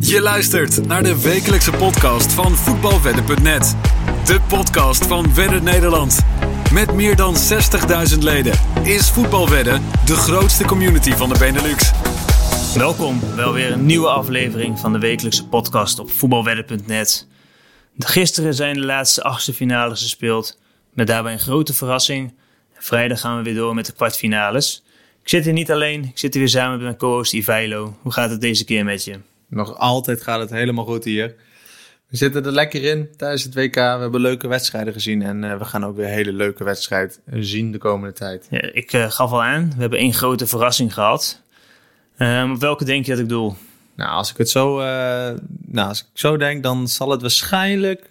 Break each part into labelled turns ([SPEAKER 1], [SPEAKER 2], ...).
[SPEAKER 1] Je luistert naar de wekelijkse podcast van voetbalwedden.net. De podcast van Wedden Nederland. Met meer dan 60.000 leden is Voetbalwedden de grootste community van de Benelux.
[SPEAKER 2] Welkom, wel weer een nieuwe aflevering van de wekelijkse podcast op voetbalwedden.net. Gisteren zijn de laatste achtste finales gespeeld, met daarbij een grote verrassing. Vrijdag gaan we weer door met de kwartfinales. Ik zit hier niet alleen, ik zit hier weer samen met mijn co-host Ivailo. Hoe gaat het deze keer met je?
[SPEAKER 3] Nog altijd gaat het helemaal goed hier. We zitten er lekker in tijdens het WK. We hebben leuke wedstrijden gezien. En uh, we gaan ook weer een hele leuke wedstrijd zien de komende tijd.
[SPEAKER 2] Ja, ik uh, gaf al aan, we hebben één grote verrassing gehad. Um, welke denk je dat ik doe?
[SPEAKER 3] Nou, als ik het zo, uh, nou, als ik zo denk, dan zal het waarschijnlijk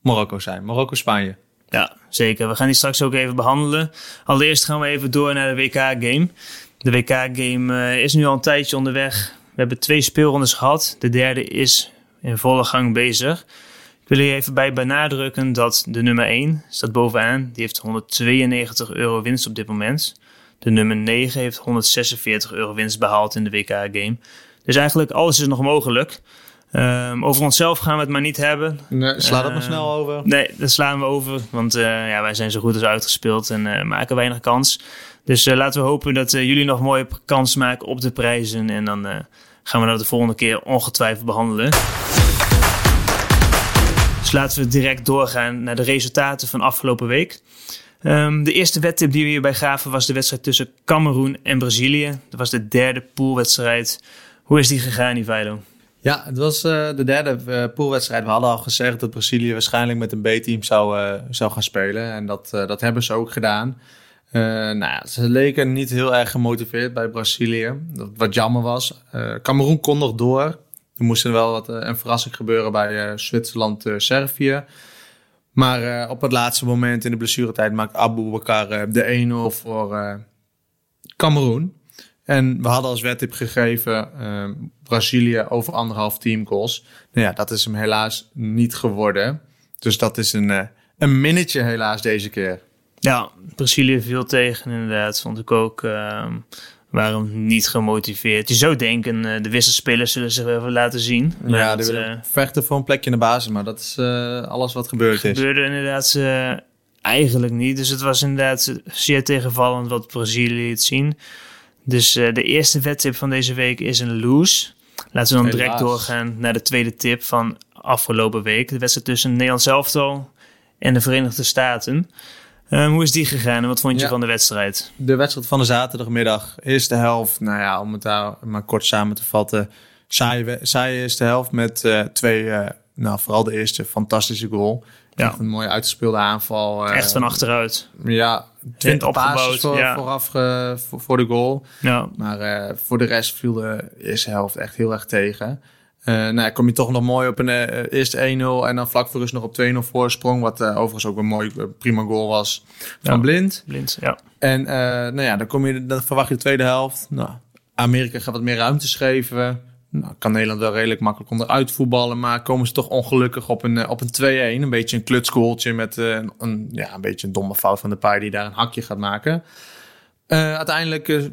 [SPEAKER 3] Marokko zijn. Marokko-Spanje.
[SPEAKER 2] Ja, zeker. We gaan die straks ook even behandelen. Allereerst gaan we even door naar de WK-game. De WK-game is nu al een tijdje onderweg. We hebben twee speelrondes gehad. De derde is in volle gang bezig. Ik wil hier even bij benadrukken dat de nummer 1 staat bovenaan. Die heeft 192 euro winst op dit moment. De nummer 9 heeft 146 euro winst behaald in de WK-game. Dus eigenlijk alles is nog mogelijk. Um, over onszelf gaan we het maar niet hebben.
[SPEAKER 3] Nee, sla dat uh, maar snel over.
[SPEAKER 2] Nee, dat slaan we over. Want uh, ja, wij zijn zo goed als uitgespeeld en uh, maken weinig kans. Dus laten we hopen dat jullie nog mooie kans maken op de prijzen. En dan gaan we dat de volgende keer ongetwijfeld behandelen. Dus laten we direct doorgaan naar de resultaten van afgelopen week. Um, de eerste wedtip die we hierbij gaven was de wedstrijd tussen Cameroen en Brazilië. Dat was de derde poolwedstrijd. Hoe is die gegaan, Ivailo?
[SPEAKER 3] Ja, het was de derde poolwedstrijd. We hadden al gezegd dat Brazilië waarschijnlijk met een B-team zou, zou gaan spelen. En dat, dat hebben ze ook gedaan. Uh, nou ja, ze leken niet heel erg gemotiveerd bij Brazilië. Wat jammer was. Uh, Cameroen kon nog door. Er moest er wel wat, uh, een verrassing gebeuren bij Zwitserland-Servië. maar op het laatste moment in de blessuretijd maakt Abu Bakar de 1-0 voor Cameroen. En we hadden als wedtip gegeven Brazilië over anderhalf teamgoals. Nou ja, dat is hem helaas niet geworden. Dus dat is een, een minnetje helaas deze keer.
[SPEAKER 2] Ja, Brazilië viel tegen inderdaad. Vond ik ook. Uh, waren niet gemotiveerd. Je zou denken, uh, de wisselspelers zullen zich even laten zien.
[SPEAKER 3] Ja, die willen uh, vechten voor een plekje in de basis. Maar dat is uh, alles wat gebeurd
[SPEAKER 2] is. gebeurde inderdaad eigenlijk niet. Dus het was inderdaad zeer tegenvallend wat Brazilië het zien. Dus de eerste wedtip van deze week is een lose. Laten we dan Helaas. direct doorgaan naar de tweede tip van afgelopen week. De wedstrijd tussen Nederland zelftal en de Verenigde Staten. Um, hoe is die gegaan en wat vond je ja, van de wedstrijd?
[SPEAKER 3] De wedstrijd van de zaterdagmiddag, eerste helft. Nou ja, om het daar maar kort samen te vatten. Saaie eerste helft met uh, twee, uh, nou vooral de eerste, fantastische goal. Ja. Echt een mooie uitgespeelde aanval.
[SPEAKER 2] Uh, Echt van achteruit.
[SPEAKER 3] Ja, twintig opgebouwd voor, ja. vooraf voor, voor, de goal. Ja. Maar voor de rest viel de eerste helft echt heel erg tegen. Uh, nou, kom je toch nog mooi op een uh, eerste 1-0 en dan vlak voor rust nog op 2-0 voorsprong. Wat uh, overigens ook een mooi, prima goal was van
[SPEAKER 2] ja,
[SPEAKER 3] Blind.
[SPEAKER 2] Blind, ja.
[SPEAKER 3] En nou ja, dan, kom je, dan verwacht je de tweede helft. Nou, Amerika gaat wat meer ruimte geven. Nou, kan Nederland wel redelijk makkelijk onderuit voetballen. Maar komen ze toch ongelukkig op een, op een 2-1. Een beetje een klutsgoaltje met een, een, ja, een beetje een domme fout van de paai die daar een hakje gaat maken. uiteindelijk,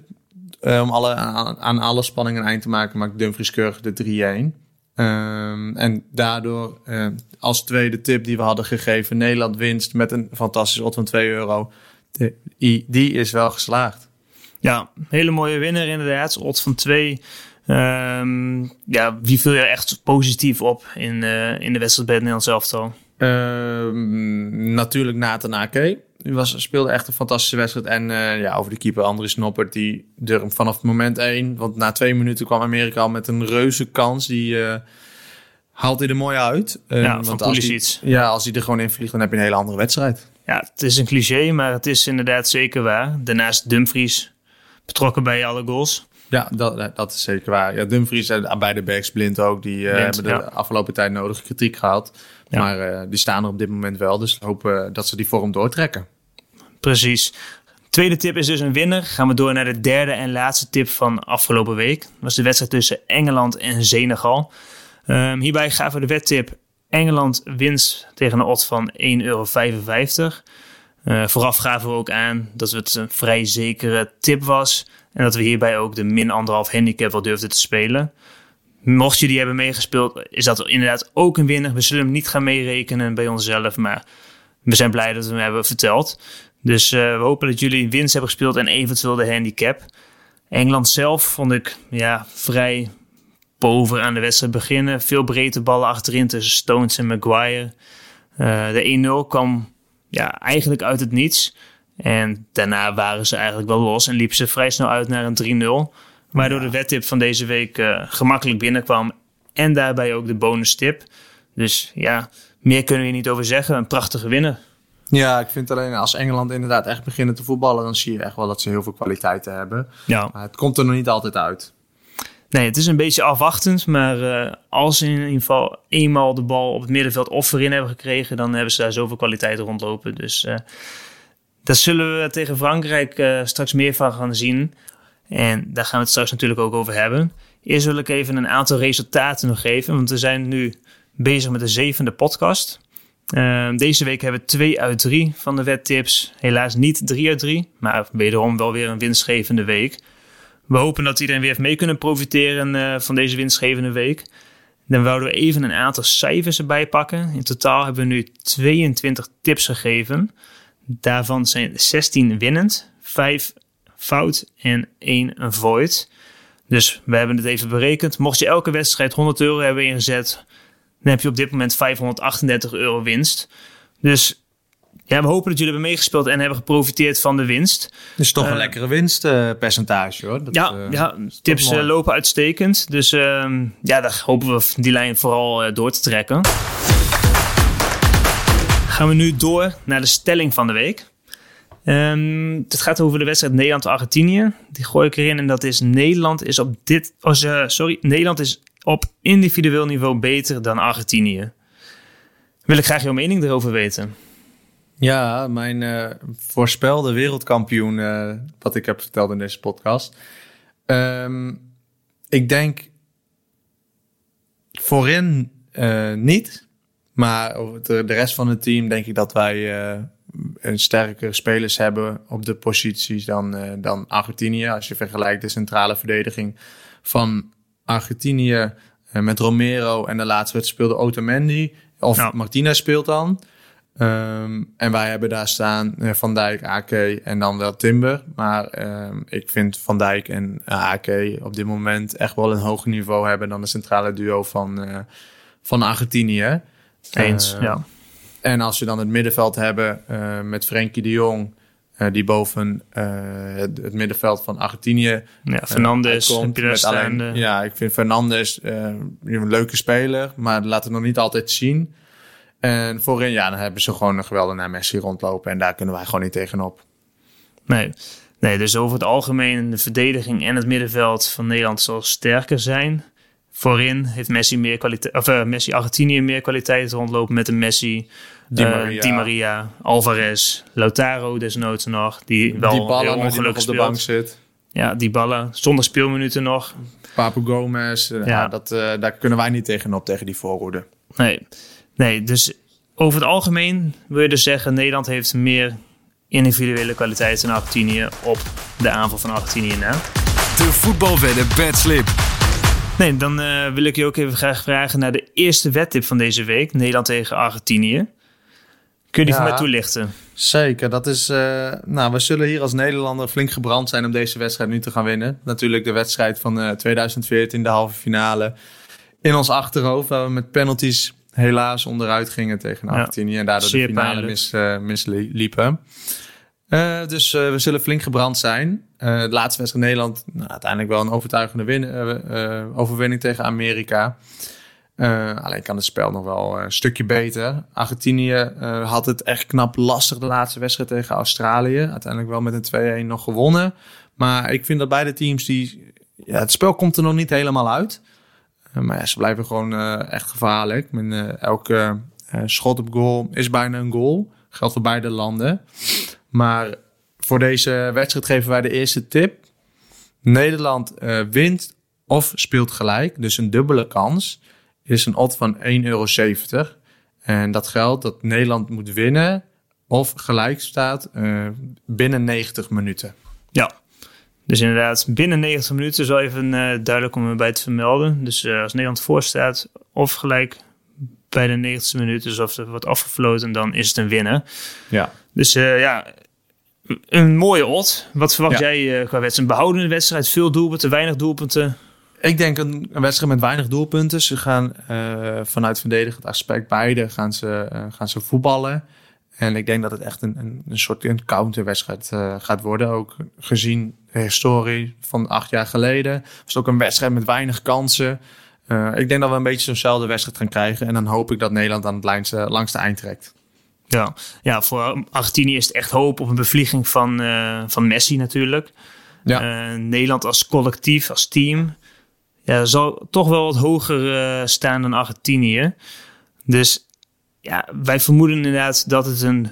[SPEAKER 3] om alle, aan, aan, alle spanning een eind te maken, maakt Dumfries keurig de 3-1. Um, en daardoor uh, als tweede tip die we hadden gegeven, Nederland winst met een fantastische odd van 2 euro. Die is wel geslaagd.
[SPEAKER 2] Ja, hele mooie winnaar inderdaad. Odd van 2. Um, ja, wie viel je echt positief op in, uh, in de wedstrijd bij het Nederlands elftal?
[SPEAKER 3] Um, natuurlijk Nathan Ake. Die was, speelde echt een fantastische wedstrijd. En uh, ja, over de keeper Andries Noppert, die er vanaf moment één... Want na twee minuten kwam Amerika al met een reuze kans. Die uh, haalt hij er mooi uit.
[SPEAKER 2] Uh, ja, want als
[SPEAKER 3] die, ja, als hij er gewoon in vliegt, dan heb je een hele andere wedstrijd.
[SPEAKER 2] Ja, het is een cliché, maar het is inderdaad zeker waar. Daarnaast Dumfries betrokken bij alle goals.
[SPEAKER 3] Ja, dat, dat is zeker waar. Ja, Dumfries en beide backs blind ook. Die blind, hebben de ja. afgelopen tijd nodige kritiek gehad. Ja. Maar uh, die staan er op dit moment wel. Dus we hopen dat ze die vorm doortrekken.
[SPEAKER 2] Precies. Tweede tip is dus een winnaar. Gaan we door naar de derde en laatste tip van afgelopen week. Dat was de wedstrijd tussen Engeland en Senegal. Um, hierbij gaven we de wedtip Engeland winst tegen een odd van 1,55 euro. Uh, vooraf gaven we ook aan dat het een vrij zekere tip was. En dat we hierbij ook de min anderhalf handicap wel durfden te spelen. Mocht je die hebben meegespeeld, is dat inderdaad ook een winnaar. We zullen hem niet gaan meerekenen bij onszelf, maar we zijn blij dat we hem hebben verteld. Dus uh, we hopen dat jullie winst hebben gespeeld en eventueel de handicap. Engeland zelf vond ik ja, vrij boven aan de wedstrijd beginnen. Veel breedte ballen achterin tussen Stones en Maguire. Uh, de 1-0 kwam ja, eigenlijk uit het niets. En daarna waren ze eigenlijk wel los en liepen ze vrij snel uit naar een 3-0. Waardoor de wedtip van deze week uh, gemakkelijk binnenkwam. En daarbij ook de bonus tip. Dus ja, meer kunnen we hier niet over zeggen. Een prachtige winnaar.
[SPEAKER 3] Ja, ik vind alleen als Engeland inderdaad echt beginnen te voetballen, dan zie je echt wel dat ze heel veel kwaliteiten hebben. Ja. Maar het komt er nog niet altijd uit.
[SPEAKER 2] Nee, het is een beetje afwachtend. Maar uh, als ze in ieder geval eenmaal de bal op het middenveld of voorin hebben gekregen, dan hebben ze daar zoveel kwaliteiten rondlopen. Dus uh, daar zullen we tegen Frankrijk uh, straks meer van gaan zien. En daar gaan we het straks natuurlijk ook over hebben. Eerst wil ik even een aantal resultaten nog geven, want we zijn nu bezig met de zevende podcast. Uh, deze week hebben we 2 uit 3 van de wettips. Helaas niet 3 uit 3, maar wederom wel weer een winstgevende week. We hopen dat iedereen weer heeft mee kunnen profiteren uh, van deze winstgevende week. Dan wouden we even een aantal cijfers erbij pakken. In totaal hebben we nu 22 tips gegeven. Daarvan zijn 16 winnend, 5 fout en 1 void. Dus we hebben het even berekend. Mocht je elke wedstrijd 100 euro hebben ingezet, dan heb je op dit moment 538 euro winst. Dus ja, we hopen dat jullie hebben meegespeeld en hebben geprofiteerd van de winst.
[SPEAKER 3] Dus toch een uh, lekkere winstpercentage hoor.
[SPEAKER 2] Dat, ja, uh, ja tips uh, lopen uitstekend. Dus ehm, ja, daar hopen we die lijn vooral door te trekken. Gaan we nu door naar de stelling van de week. Um, het gaat over de wedstrijd Nederland-Argentinië. Die gooi ik erin en dat is Nederland is op dit... Oh, sorry, Nederland is op individueel niveau beter dan Argentinië. Wil ik graag jouw mening erover weten.
[SPEAKER 3] Ja, mijn uh, voorspelde wereldkampioen, uh, wat ik heb verteld in deze podcast. Um, ik denk voorin uh, niet, maar de, rest van het team denk ik dat wij een sterkere spelers hebben op de posities dan, dan Argentinië. Als je vergelijkt de centrale verdediging van Argentinië uh, met Romero en de laatste wedstrijd speelde Otamendi. Of ja. Martinez speelt dan. Um, en wij hebben daar staan uh, Van Dijk, AK en dan wel Timber. Maar um, ik vind Van Dijk en AK op dit moment echt wel een hoger niveau hebben dan de centrale duo van, van Argentinië.
[SPEAKER 2] Eens, ja.
[SPEAKER 3] En als we dan het middenveld hebben met Frenkie de Jong, uh, die boven uh, het, het, middenveld van Argentinië.
[SPEAKER 2] Ja, Fernandes. Komt met alleen,
[SPEAKER 3] ja, ik vind Fernandes een leuke speler, maar laat het nog niet altijd zien. En voorin, ja, dan hebben ze gewoon een geweldige naar Messi rondlopen. En daar kunnen wij gewoon niet tegenop.
[SPEAKER 2] Nee. nee, dus over het algemeen de verdediging en het middenveld van Nederland zal sterker zijn. Voorin heeft Messi meer kwaliteit, of uh, Messi Argentinië meer kwaliteit rondlopen met een Messi, Di Maria, uh, Di Maria Alvarez, Lautaro desnoods nog, die wel
[SPEAKER 3] die ballen heel ongelukkig op de bank zit.
[SPEAKER 2] Ja, die ballen zonder speelminuten nog.
[SPEAKER 3] Papu Gomez, uh, ja. dat, daar kunnen wij niet tegenop tegen die voorhoede.
[SPEAKER 2] Nee, nee, dus over het algemeen wil je dus zeggen Nederland heeft meer individuele kwaliteiten dan Argentinië op de aanval van Argentinië na.
[SPEAKER 1] De voetbalwedden bad slip.
[SPEAKER 2] Nee, dan uh, wil ik je ook even graag vragen naar de eerste wedtip van deze week. Nederland tegen Argentinië. Kun je die ja, voor mij toelichten?
[SPEAKER 3] Zeker. Dat is, uh, nou, we zullen hier als Nederlander flink gebrand zijn om deze wedstrijd nu te gaan winnen. Natuurlijk de wedstrijd van uh, 2014, de halve finale. In ons achterhoofd, waar we met penalties helaas onderuit gingen tegen Argentinië. Ja, en daardoor de finale mis, misliepen. Uh, dus uh, we zullen flink gebrand zijn. de laatste wedstrijd Nederland, nou, uiteindelijk wel een overtuigende win, overwinning tegen Amerika. alleen kan het spel nog wel een stukje beter. Argentinië had het echt knap lastig de laatste wedstrijd tegen Australië. Uiteindelijk wel met een 2-1 nog gewonnen. Maar ik vind dat beide teams die. Ja, het spel komt er nog niet helemaal uit. maar ja, ze blijven gewoon echt gevaarlijk. Met, elke schot op goal is bijna een goal. Geldt voor beide landen. Maar voor deze wedstrijd geven wij de eerste tip. Nederland uh, wint of speelt gelijk. Dus een dubbele kans. Is een odd van 1,70 euro. En dat geldt dat Nederland moet winnen of gelijk staat uh, binnen 90 minuten.
[SPEAKER 2] Ja, Dus inderdaad, binnen 90 minuten is wel even uh, duidelijk om erbij te vermelden. Dus uh, als Nederland voor staat, of gelijk bij de 90 minuten, dus of er wordt afgefloten, dan is het een winnen.
[SPEAKER 3] Ja.
[SPEAKER 2] Dus ja, een mooie odd. Wat verwacht jij qua wedstrijd? Een behoudende wedstrijd, veel doelpunten, weinig doelpunten?
[SPEAKER 3] Ik denk een, een wedstrijd met weinig doelpunten. Ze gaan vanuit verdedigend aspect beide gaan ze, gaan ze voetballen. En ik denk dat het echt een, een, een soort een counterwedstrijd uh, gaat worden. Ook gezien de historie van acht jaar geleden. Was het ook een wedstrijd met weinig kansen. Uh, ik denk dat we een beetje zo'nzelfde wedstrijd gaan krijgen. En dan hoop ik dat Nederland aan het langste, langste eind trekt.
[SPEAKER 2] Ja. ja, voor Argentinië is het echt hoop op een bevlieging van, uh, van Messi natuurlijk. Ja. Nederland als collectief, als team, ja, zal toch wel wat hoger staan dan Argentinië. Dus ja, wij vermoeden inderdaad dat het een,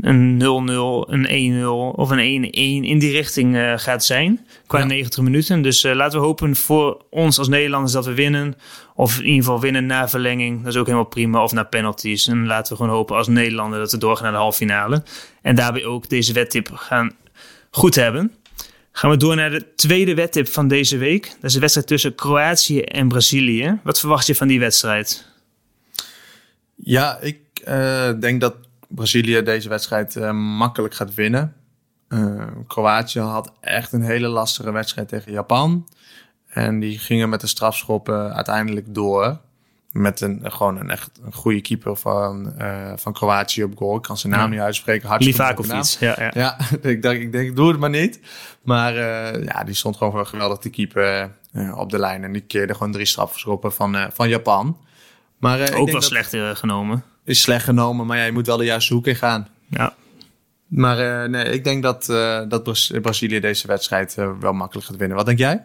[SPEAKER 2] een 0-0, een 1-0 of een 1-1 in die richting uh, gaat zijn. Qua ja. 90 minuten. Dus uh, laten we hopen voor ons als Nederlanders dat we winnen. Of in ieder geval winnen na verlenging. Dat is ook helemaal prima. Of na penalties. En laten we gewoon hopen als Nederlander dat we doorgaan naar de halve finale. En daarbij ook deze wedtip gaan goed hebben. Gaan we door naar de tweede wedtip van deze week. Dat is de wedstrijd tussen Kroatië en Brazilië. Wat verwacht je van die wedstrijd?
[SPEAKER 3] Ja, ik uh, denk dat Brazilië deze wedstrijd uh, makkelijk gaat winnen. Uh, Kroatië had echt een hele lastige wedstrijd tegen Japan. En die gingen met de strafschoppen uiteindelijk door. Met een, gewoon een echt een goede keeper van, van Kroatië op goal. Ik kan zijn naam ja. niet uitspreken.
[SPEAKER 2] Livakovic, ja, ja.
[SPEAKER 3] ja ik, denk, ik denk, ik doe het maar niet. Maar ja, die stond gewoon geweldig te keeper op de lijn. En die keerde gewoon drie strafschoppen van, van Japan.
[SPEAKER 2] Maar, uh, Ook wel slecht uh, genomen.
[SPEAKER 3] Is slecht genomen, maar ja, je moet wel de juiste hoek in gaan.
[SPEAKER 2] Ja.
[SPEAKER 3] Maar uh, nee, ik denk dat, dat Braz Brazilië deze wedstrijd wel makkelijk gaat winnen. Wat denk jij?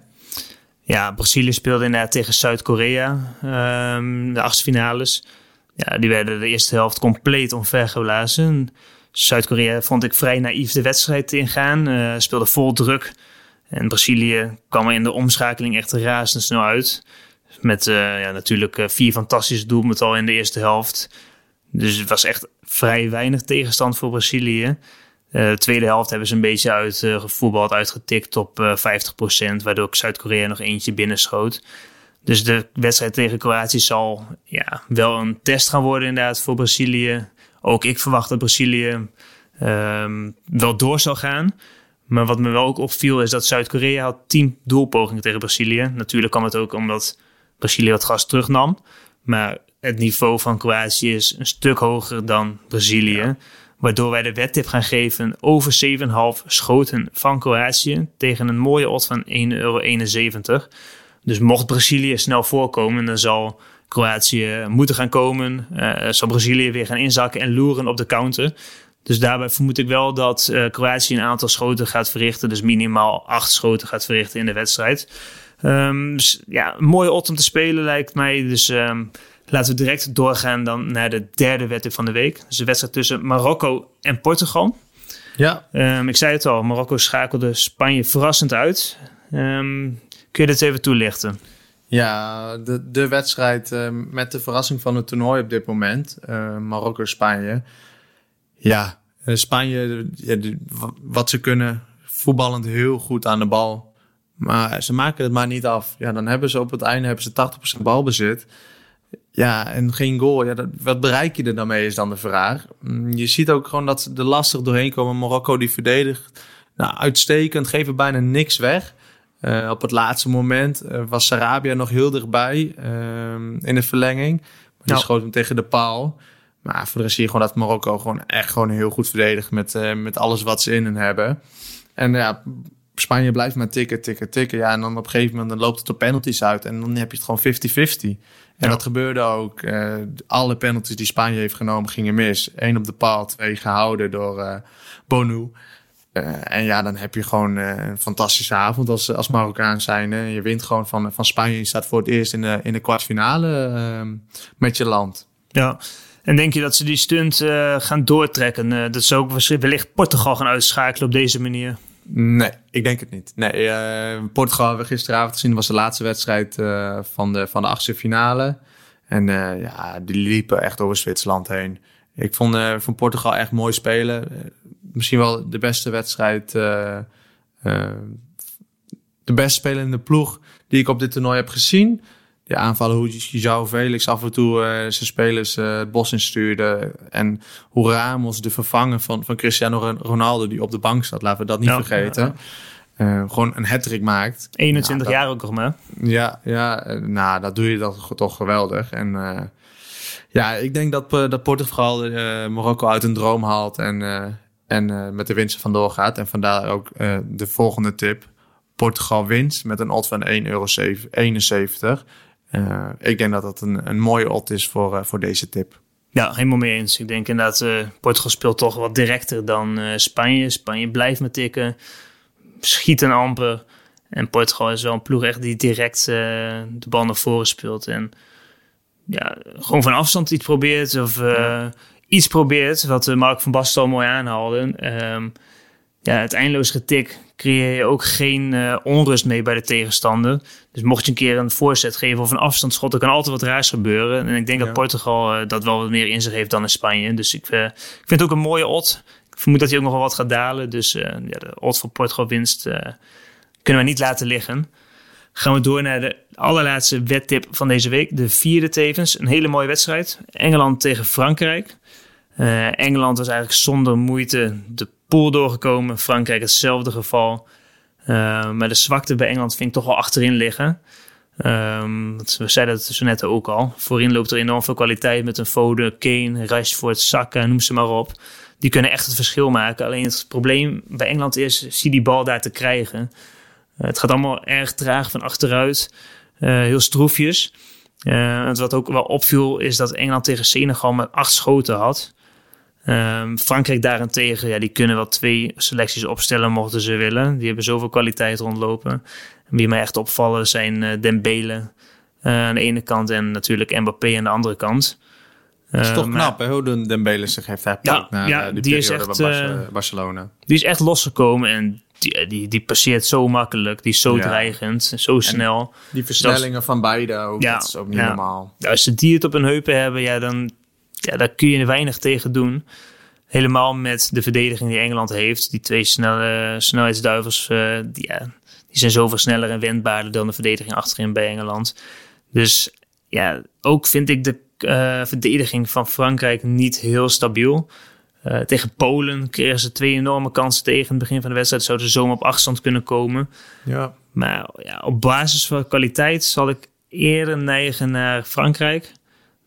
[SPEAKER 2] Ja, Brazilië speelde inderdaad tegen Zuid-Korea, um, de achtste finales. Ja, die werden de eerste helft compleet omvergeblazen. Zuid-Korea vond ik vrij naïef de wedstrijd ingaan. speelde vol druk. En Brazilië kwam in de omschakeling echt razendsnel uit. Met ja, natuurlijk vier fantastische doelpunten al in de eerste helft. Dus het was echt vrij weinig tegenstand voor Brazilië. De tweede helft hebben ze een beetje uitgevoetbald, uitgetikt op 50%, waardoor Zuid-Korea nog eentje binnenschoot. Dus de wedstrijd tegen Kroatië zal ja, wel een test gaan worden inderdaad voor Brazilië. Ook ik verwacht dat Brazilië um, wel door zal gaan. Maar wat me wel ook opviel is dat Zuid-Korea had tien doelpogingen tegen Brazilië. Natuurlijk kwam het ook omdat Brazilië wat gas terugnam. Maar het niveau van Kroatië is een stuk hoger dan Brazilië. Waardoor wij de wedtip gaan geven over 7,5 schoten van Kroatië tegen een mooie odd van 1,71 euro. Dus mocht Brazilië snel voorkomen, dan zal Kroatië moeten gaan komen. Uh, zal Brazilië weer gaan inzakken en loeren op de counter. Dus daarbij vermoed ik wel dat uh, Kroatië een aantal schoten gaat verrichten. Dus minimaal acht schoten gaat verrichten in de wedstrijd. Um, dus ja, een mooie odd om te spelen lijkt mij. Dus um, laten we direct doorgaan dan naar de derde wedstrijd van de week. Dus de wedstrijd tussen Marokko en Portugal.
[SPEAKER 3] Ja.
[SPEAKER 2] Um, ik zei het al, Marokko schakelde Spanje verrassend uit. kun je dit even toelichten?
[SPEAKER 3] Ja, de, de wedstrijd uh, met de verrassing van het toernooi op dit moment. Uh, Marokko-Spanje. Ja, uh, Spanje, ja, wat ze kunnen, voetballend heel goed aan de bal. Maar ze maken het maar niet af. Ja, dan hebben ze op het einde hebben ze 80% balbezit. Ja, en geen goal. Ja, dat, wat bereik je er dan mee is dan de vraag. Mm, je ziet ook gewoon dat ze er lastig doorheen komen. Marokko die verdedigt nou, uitstekend, geven bijna niks weg. Uh, op het laatste moment uh, was Sarabia nog heel dichtbij uh, in de verlenging. Maar die nou. schoot hem tegen de paal. Maar voor de rest zie je gewoon dat Marokko gewoon echt gewoon heel goed verdedigt met, uh, met alles wat ze in hen hebben. En ja, Spanje blijft maar tikken, tikken, tikken. Ja, en dan op een gegeven moment dan loopt het op penalties uit. En dan heb je het gewoon 50-50. En dat gebeurde ook. Uh, alle penalties die Spanje heeft genomen gingen mis. Eén op de paal, twee gehouden door uh, Bonu. Uh, en ja, dan heb je gewoon een fantastische avond als, als Marokkaan zijn. Je wint gewoon van, van Spanje. Je staat voor het eerst in de, in de kwartfinale met je land.
[SPEAKER 2] Ja, en denk je dat ze die stunt gaan doortrekken? dat ze ook wellicht Portugal gaan uitschakelen op deze manier?
[SPEAKER 3] Nee, ik denk het niet. Nee, uh, Portugal hebben we gisteravond gezien. was de laatste wedstrijd uh, van, de, van de achtste finale. En uh, ja, die liepen echt over Zwitserland heen. Ik vond van Portugal echt mooi spelen. misschien wel de beste wedstrijd de best spelende ploeg die ik op dit toernooi heb gezien. Die aanvallen hoe João Felix af en toe uh, zijn spelers uh, het bos instuurde. En hoe Ramos, de vervanger van, van Cristiano Ronaldo, die op de bank zat. Laten we dat niet vergeten. Uh, gewoon een hat maakt.
[SPEAKER 2] 21 jaar ook nog maar.
[SPEAKER 3] Ja, ja nou, dat doe je dat toch geweldig. En ja, ik denk dat, dat Portugal Marokko uit een droom haalt. En, en met de winst vandoor gaat. En vandaar ook de volgende tip. Portugal wint met een odd van 1,71 euro. Uh, ik denk dat dat een, een mooie odd is voor, uh, voor deze tip.
[SPEAKER 2] Ja, helemaal mee eens. Ik denk inderdaad, uh, Portugal speelt toch wat directer dan Spanje. Spanje blijft met tikken, schiet een amper. En Portugal is wel een ploeg echt die direct de bal naar voren speelt. En ja, gewoon van afstand iets probeert of ja. iets probeert. Wat Mark van Basten al mooi aanhaalde. Um, ja, het eindeloos getik creëer je ook geen uh, onrust mee bij de tegenstander. Dus mocht je een keer een voorzet geven of een afstandsschot, dan kan altijd wat raars gebeuren. En ik denk dat Portugal uh, dat wel wat meer in zich heeft dan in Spanje. Dus ik, uh, ik vind het ook een mooie odd. Ik vermoed dat hij ook nog wel wat gaat dalen. Dus ja, de odd voor Portugal winst kunnen we niet laten liggen. Gaan we door naar de allerlaatste wedtip van deze week. De vierde tevens. Een hele mooie wedstrijd. Engeland tegen Frankrijk. Engeland was eigenlijk zonder moeite de pool doorgekomen. Frankrijk hetzelfde geval. Uh, maar de zwakte bij Engeland vind ik toch wel achterin liggen. Um, we zeiden het zo net ook al. Voorin loopt er enorm veel kwaliteit met een Foden, Kane, Rashford, Saka, noem ze maar op. Die kunnen echt het verschil maken. Alleen het probleem bij Engeland is, zie die bal daar te krijgen. Uh, het gaat allemaal erg traag van achteruit. Uh, heel stroefjes. Uh, wat ook wel opviel is dat Engeland tegen Senegal met acht schoten had. Um, Frankrijk daarentegen, ja, die kunnen wel twee selecties opstellen mochten ze willen. Die hebben zoveel kwaliteit rondlopen. Wie mij echt opvallen zijn uh, Dembele uh, aan de ene kant en natuurlijk Mbappé aan de andere kant.
[SPEAKER 3] Dat is toch uh, knap, hè, hoe Dembele zich heeft herpakt ja, naar ja, die, die is echt, bij Barcelona.
[SPEAKER 2] Die is echt losgekomen en die, die, die passeert zo makkelijk. Die is zo ja. dreigend, zo snel.
[SPEAKER 3] die versnellingen dat, van beide ook, ja, dat is ook niet normaal.
[SPEAKER 2] Als ze die het op hun heupen hebben, ja, dan ja, daar kun je weinig tegen doen. Helemaal met de verdediging die Engeland heeft. Die twee snelle snelheidsduivels, uh, die, ja, die zijn zoveel sneller en wendbaarder dan de verdediging achterin bij Engeland. Dus ja, ook vind ik de uh, verdediging van Frankrijk niet heel stabiel. Uh, tegen Polen kregen ze twee enorme kansen tegen. In het begin van de wedstrijd zouden ze zomaar op afstand kunnen komen.
[SPEAKER 3] Ja.
[SPEAKER 2] Maar ja, op basis van kwaliteit zal ik eerder neigen naar Frankrijk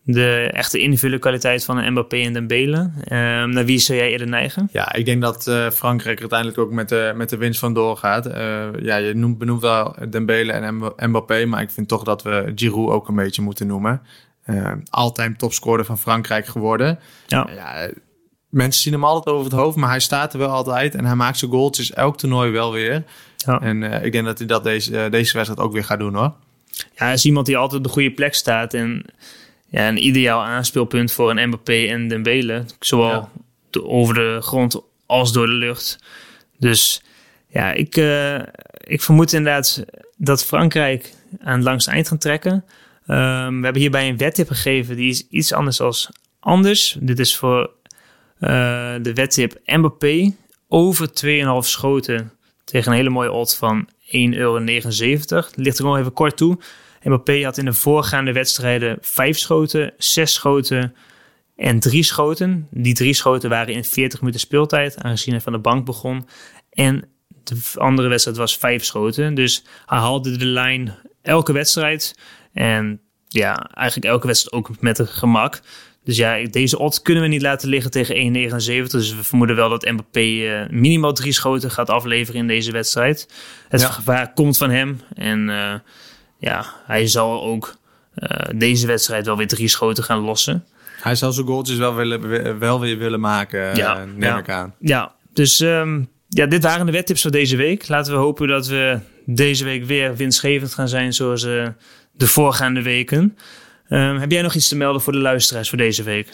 [SPEAKER 2] de echte individuele kwaliteit van een Mbappé en Dembele. Uh, naar wie zou jij eerder neigen?
[SPEAKER 3] Ja, ik denk dat uh, Frankrijk uiteindelijk ook met de, met de winst van doorgaat. Uh, ja, je noemt, benoemt wel Dembele en Mbappé, maar ik vind toch dat we Giroud ook een beetje moeten noemen. Uh, altijd topscorer van Frankrijk geworden.
[SPEAKER 2] Ja.
[SPEAKER 3] ja. Mensen zien hem altijd over het hoofd, maar hij staat er wel altijd en hij maakt zijn goaltjes elk toernooi wel weer. Ja. En ik denk dat hij dat deze, deze wedstrijd ook weer gaat doen hoor.
[SPEAKER 2] Ja, hij is iemand die altijd op de goede plek staat en ja, een ideaal aanspeelpunt voor een Mbappé en Dembele. Zowel over de grond als door de lucht. Dus ja, ik, uh, ik vermoed inderdaad dat Frankrijk aan het langste eind gaat trekken. Um, we hebben hierbij een wettip gegeven die is iets anders als anders. Dit is voor uh, de wettip Mbappé over 2,5 schoten tegen een hele mooie odd van 1,79 euro. ligt er nog even kort toe. Mbappé had in de voorgaande wedstrijden vijf schoten, zes schoten en drie schoten. Die drie schoten waren in 40 minuten speeltijd, aangezien hij van de bank begon. En de andere wedstrijd was vijf schoten. Dus hij haalde de lijn elke wedstrijd. En ja, eigenlijk elke wedstrijd ook met een gemak. Dus ja, deze odds kunnen we niet laten liggen tegen 1,79. Dus we vermoeden wel dat Mbappé uh, minimaal drie schoten gaat afleveren in deze wedstrijd. Het ja. gevaar komt van hem. En uh, ja, hij zal ook uh, deze wedstrijd wel weer drie schoten gaan lossen.
[SPEAKER 3] Hij zal zijn goaltjes wel, willen, wel weer willen maken, ja, neem
[SPEAKER 2] ja,
[SPEAKER 3] ik aan.
[SPEAKER 2] Ja, dus um, ja, dit waren de wedtips voor deze week. Laten we hopen dat we deze week weer winstgevend gaan zijn zoals uh, de voorgaande weken. Um, heb jij nog iets te melden voor de luisteraars voor deze week?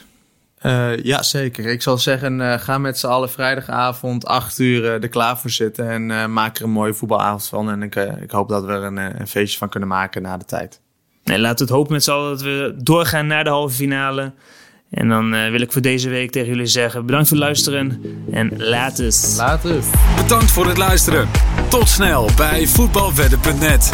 [SPEAKER 3] Uh, ja, zeker. Ik zal zeggen, uh, ga met z'n allen vrijdagavond 8 uur uh, er klaar voor zitten. En maak er een mooie voetbalavond van. En ik, ik hoop dat we er een, een, feestje van kunnen maken na de tijd.
[SPEAKER 2] Nee, laten we het hopen met z'n allen dat we doorgaan naar de halve finale. En dan wil ik voor deze week tegen jullie zeggen: bedankt voor het luisteren en laat het.
[SPEAKER 3] Laat het.
[SPEAKER 1] Bedankt voor het luisteren. Tot snel bij voetbalwedden.net.